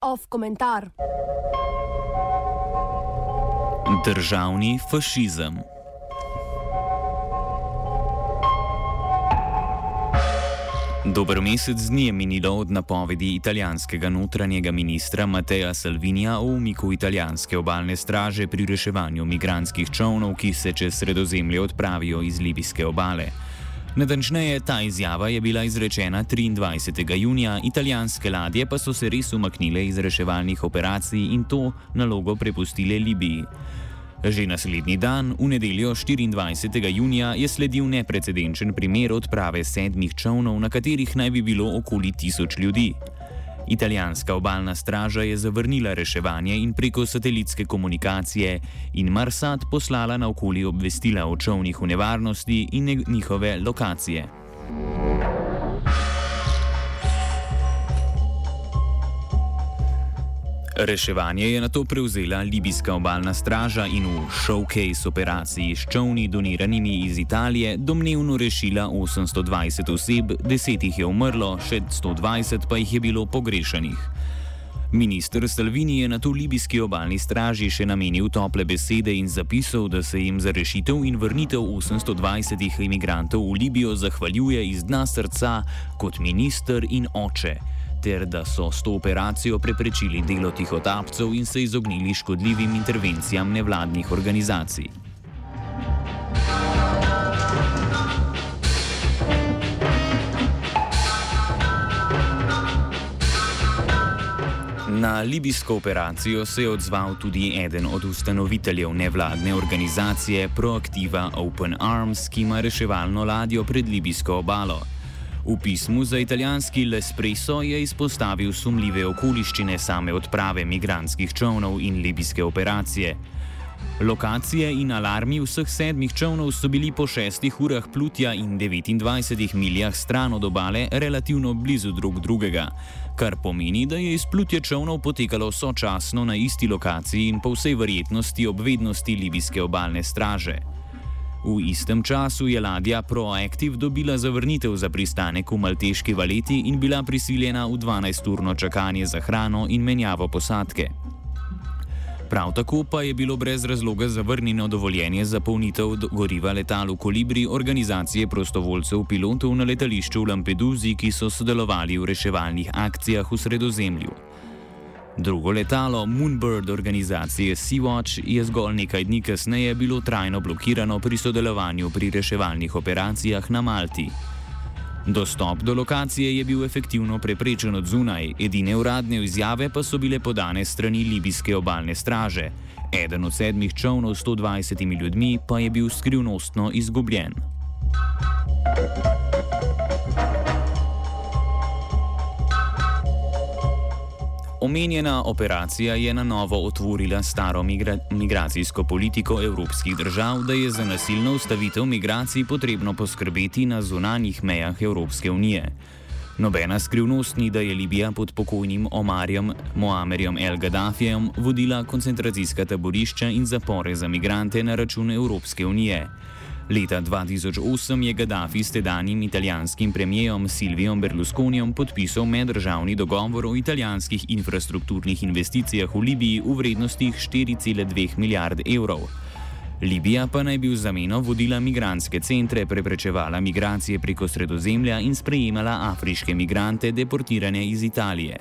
Off komentar. Državni fašizem. Dober mesec dni je minilo od napovedi italijanskega notranjega ministra Mateja Salvinija o umiku italijanske obalne straže pri reševanju migranskih čovnov, ki se čez sredozemlje odpravijo iz libijske obale. Natančneje, ta izjava je bila izrečena 23. junija, italijanske ladje pa so se res umaknile iz reševalnih operacij in to nalogo prepustile Libiji. Že naslednji dan, v nedeljo 24. junija, je sledil neprecedenčen primer odprave sedmih čovnov, na katerih naj bi bilo okoli tisoč ljudi. Italijanska obalna straža je zavrnila reševanje in preko satelitske komunikacije in Marsat poslala na okoli obvestila o čovnih v nevarnosti in njihove lokacije. Reševanje je na to prevzela libijska obalna straža in v showcase operaciji s čovni doniranimi iz Italije domnevno rešila 820 oseb, 10 jih je umrlo, še 120 pa jih je bilo pogrešanih. Ministr Salvini je na to libijski obalni straži še namenil tople besede in zapisal, da se jim za rešitev in vrnitev 820 imigrantov v Libijo zahvaljuje iz dna srca kot minister in oče ter da so s to operacijo preprečili delo tihotapcev in se izognili škodljivim intervencijam nevladnih organizacij. Na libijsko operacijo se je odzval tudi eden od ustanoviteljev nevladne organizacije Proactiva Open Arms, ki ima reševalno ladjo pred libijsko obalo. V pismu za italijanski L'Espresso je izpostavil sumljive okoliščine same odprave migranskih čovnov in libijske operacije. Lokacije in alarmi vseh sedmih čovnov so bili po šestih urah plutja in 29 miljah stran od obale relativno blizu drug drugega, kar pomeni, da je izplutje čovnov potekalo sočasno na isti lokaciji in po vsej verjetnosti obvednosti libijske obalne straže. V istem času je ladja Proactive dobila zavrnitev za pristanek v Malteški valeti in bila prisiljena v 12-urno čakanje za hrano in menjavo posadke. Prav tako pa je bilo brez razloga zavrnjeno dovoljenje za polnitev goriva letalu Kolibri organizacije prostovoljcev pilotov na letališču v Lampeduzi, ki so sodelovali v reševalnih akcijah v sredozemlju. Drugo letalo Moonbird organizacije Sea-Watch je zgolj nekaj dni kasneje bilo trajno blokirano pri sodelovanju pri reševalnih operacijah na Malti. Dostop do lokacije je bil efektivno preprečen od zunaj, edine uradne izjave pa so bile podane strani libijske obalne straže. Eden od sedmih čovnov s 120 ljudmi pa je bil skrivnostno izgubljen. Omenjena operacija je na novo otvorila staro migra migracijsko politiko evropskih držav, da je za nasilno ustavitev migracij potrebno poskrbeti na zunanjih mejah Evropske unije. Nobena skrivnost ni, da je Libija pod pokojnim Omarjem Moamerjem El Gaddafijem vodila koncentracijska taborišča in zapore za migrante na račun Evropske unije. Leta 2008 je Gaddafi s tedanjim italijanskim premijejem Silvijo Berlusconijem podpisal meddržavni dogovor o italijanskih infrastrukturnih investicijah v Libiji v vrednosti 4,2 milijarde evrov. Libija pa naj bi v zameno vodila migranske centre, preprečevala migracije preko sredozemlja in sprejemala afriške migrante deportirane iz Italije.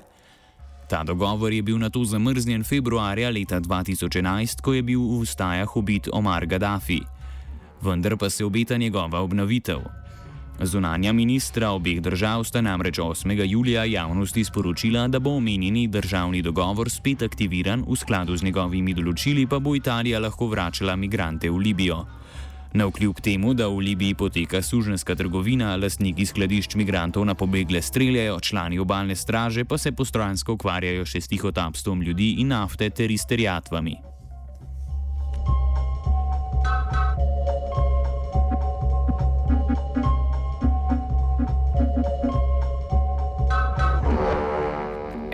Ta dogovor je bil na to zamrznjen februarja leta 2011, ko je bil v ustajah ubit Omar Gaddafi vendar pa se obeta njegova obnovitev. Zunanja ministra obeh držav sta namreč 8. julija javnosti sporočila, da bo omenjeni državni dogovor spet aktiviran, v skladu z njegovimi določili pa bo Italija lahko vračala migrante v Libijo. Na vkljub temu, da v Libiji poteka suženska trgovina, lastniki skladišč migrantov na pobegle streljajo, člani obalne straže pa se postransko ukvarjajo še s tihotapstvom ljudi in nafte ter izterjatvami.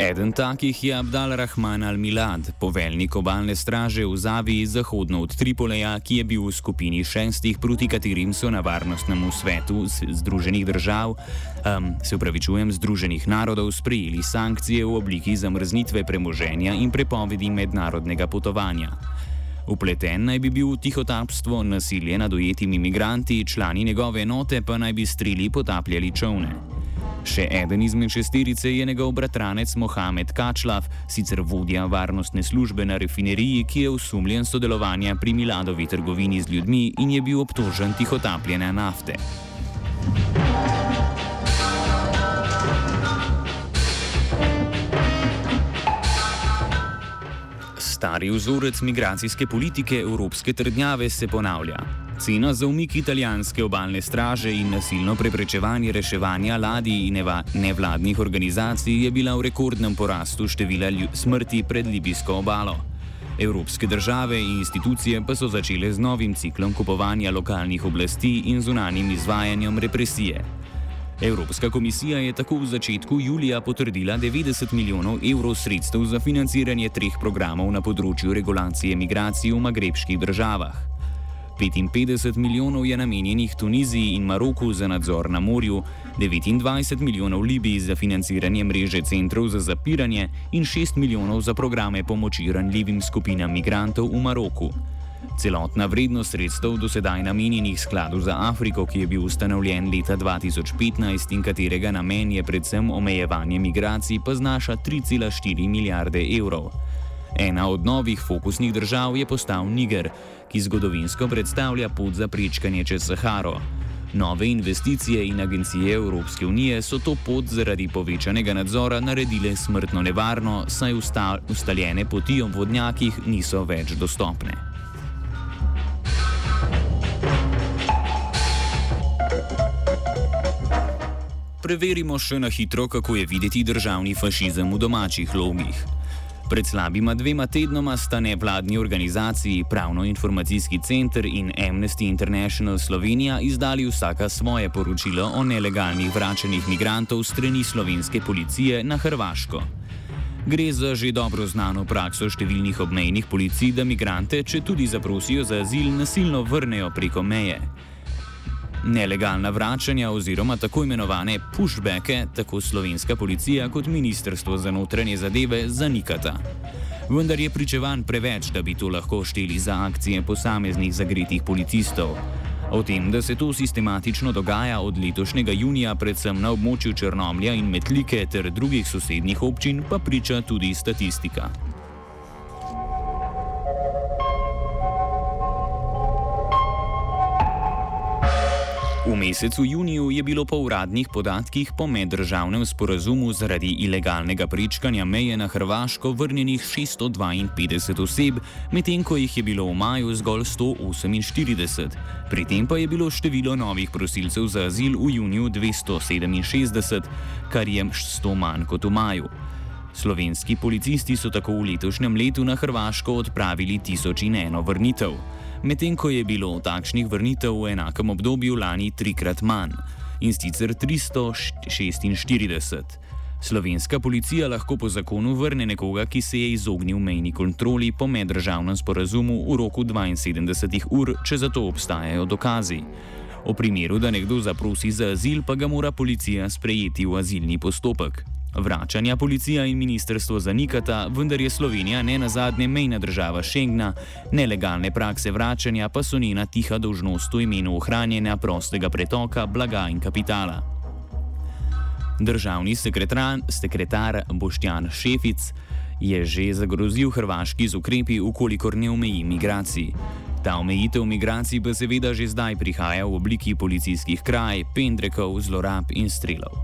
Eden takih je Abdal Rahman al-Milad, poveljnik obalne straže v Zaviji zahodno od Tripoleja, ki je bil v skupini šestih, proti katerim so na varnostnem svetu Združenih držav, um, se upravičujem, Združenih narodov sprejeli sankcije v obliki zamrznitve premoženja in prepovedi mednarodnega potovanja. Upleten naj bi bil v tihotapstvo, nasilje nad ujetimi imigranti, člani njegove enote pa naj bi strili potapljali čovne. Še eden izmed šesterice je njegov bratranec Mohamed Kačlav, sicer vodja varnostne službe na refineriji, ki je usumljen sodelovanja pri Miladovi trgovini z ljudmi in je bil obtožen tihotapljene nafte. Stari vzorec migracijske politike evropske trdnjave se ponavlja. Cena za umik italijanske obalne straže in nasilno preprečevanje reševanja ladij in nevladnih organizacij je bila v rekordnem porastu števila smrti pred libijsko obalo. Evropske države in institucije pa so začele z novim ciklom kupovanja lokalnih oblasti in zunanjim izvajanjem represije. Evropska komisija je tako v začetku julija potrdila 90 milijonov evrov sredstev za financiranje treh programov na področju regulacije migracij v magrebskih državah. 55 milijonov je namenjenih Tuniziji in Maroku za nadzor na morju, 29 milijonov Libiji za financiranje mreže centrov za zapiranje in 6 milijonov za programe pomoči ranljivim skupinam migrantov v Maroku. Celotna vrednost sredstev do sedaj namenjenih skladu za Afriko, ki je bil ustanovljen leta 2015 in katerega namen je predvsem omejevanje migracij, pa znaša 3,4 milijarde evrov. Ena od novih fokusnih držav je postal Niger, ki zgodovinsko predstavlja pot za prečkanje čez Saharo. Nove investicije in agencije Evropske unije so to pot zaradi povečanega nadzora naredile smrtno nevarno, saj ustaljene poti ob vodnjakih niso več dostopne. Preverimo še na hitro, kako je videti državni fašizem v domačih logih. Pred slabima dvema tednoma sta nevladni organizaciji Pravno-informacijski center in Amnesty International Slovenija izdali vsaka svoje poročilo o nelegalnih vračanjih migrantov strani slovenske policije na Hrvaško. Gre za že dobro znano prakso številnih obmejnih policij, da migrante, če tudi zaprosijo za azil, nasilno vrnejo preko meje. Nelegalna vračanja oziroma tako imenovane pushbacke tako slovenska policija kot Ministrstvo za notranje zadeve zanikata. Vendar je pričevan preveč, da bi to lahko šteli za akcije posameznih zagretih policistov. O tem, da se to sistematično dogaja od letošnjega junija, predvsem na območju Črnomlja in Metlike ter drugih sosednjih občin, pa priča tudi statistika. V mesecu juniju je bilo po uradnih podatkih po meddržavnem sporazumu zaradi ilegalnega prečkanja meje na Hrvaško vrnjenih 652 oseb, medtem ko jih je bilo v maju zgolj 148. Pri tem pa je bilo število novih prosilcev za azil v juniju 267, kar je 100 manj kot v maju. Slovenski policisti so tako v letošnjem letu na Hrvaško odpravili 1001 vrnitev medtem ko je bilo takšnih vrnitev v enakem obdobju lani trikrat manj in sicer 346. Slovenska policija lahko po zakonu vrne nekoga, ki se je izognil mejni kontroli po meddržavnem sporazumu v roku 72 ur, če za to obstajajo dokazi. V primeru, da nekdo zaprosi za azil, pa ga mora policija sprejeti v azilni postopek. Vračanja policija in ministrstvo zanikata, vendar je Slovenija ne na zadnje mejna država Schengna, nelegalne prakse vračanja pa so njena tiha dožnost v imenu ohranjanja prostega pretoka blaga in kapitala. Državni sekretar, Boštjan Šefic je že zagrozil Hrvaški z ukrepi, ukolikor ne omeji migracij. Ta omejitev migracij pa seveda že zdaj prihaja v obliki policijskih kraj, pendrekov, zlorab in strelov.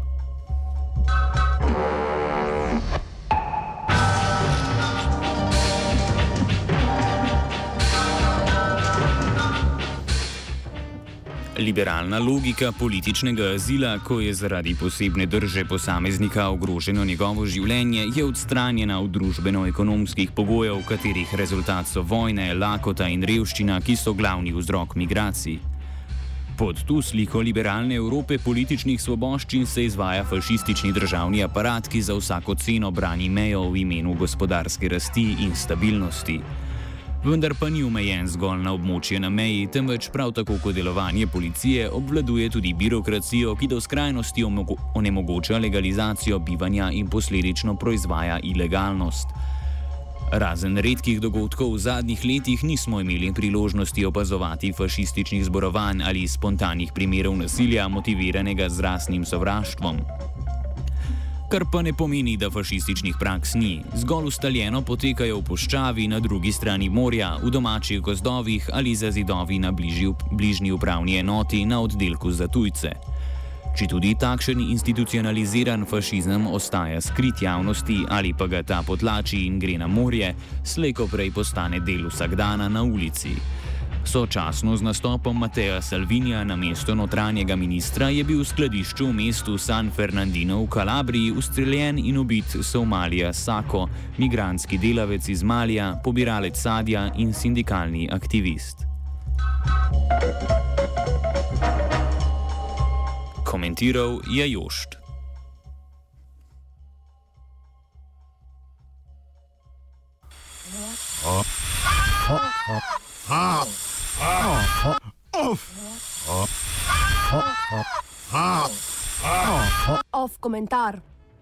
Liberalna logika političnega azila, ko je zaradi posebne drže posameznika ogroženo njegovo življenje, je odstranjena od družbeno-ekonomskih pogojev, katerih rezultat so vojne, lakota in revščina, ki so glavni vzrok migracij. Pod to sliko liberalne Evrope političnih svoboščin se izvaja fašistični državni aparat, ki za vsako ceno brani mejo v imenu gospodarske rasti in stabilnosti. Vendar pa ni omejen zgolj na območje na meji, temveč prav tako kot delovanje policije obvladuje tudi birokracijo, ki do skrajnosti onemogoča legalizacijo bivanja in posledično proizvaja ilegalnost. Razen redkih dogodkov v zadnjih letih nismo imeli priložnosti opazovati fašističnih zborovanj ali spontanih primerov nasilja, motiviranega z rasnim sovraštvom. Kar pa ne pomeni, da fašističnih praks ni, zgolj ustaljeno potekajo v poščavi na drugi strani morja, v domačih gozdovih ali za zidovi na bližnji upravni enoti na oddelku za tujce. Če tudi takšen institucionaliziran fašizem ostaja skrit javnosti ali pa ga ta potlači in gre na morje, slejko prej postane del vsakdana na ulici. Sočasno z nastopom Mateja Salvinija na mesto notranjega ministra je bil v skladišču v mestu San Fernandino v Kalabriji ustreljen in ubit Somalija Sako, migranski delavec iz Malija, pobiralec sadja in sindikalni aktivist. komentiral je Jošt. Off comentar.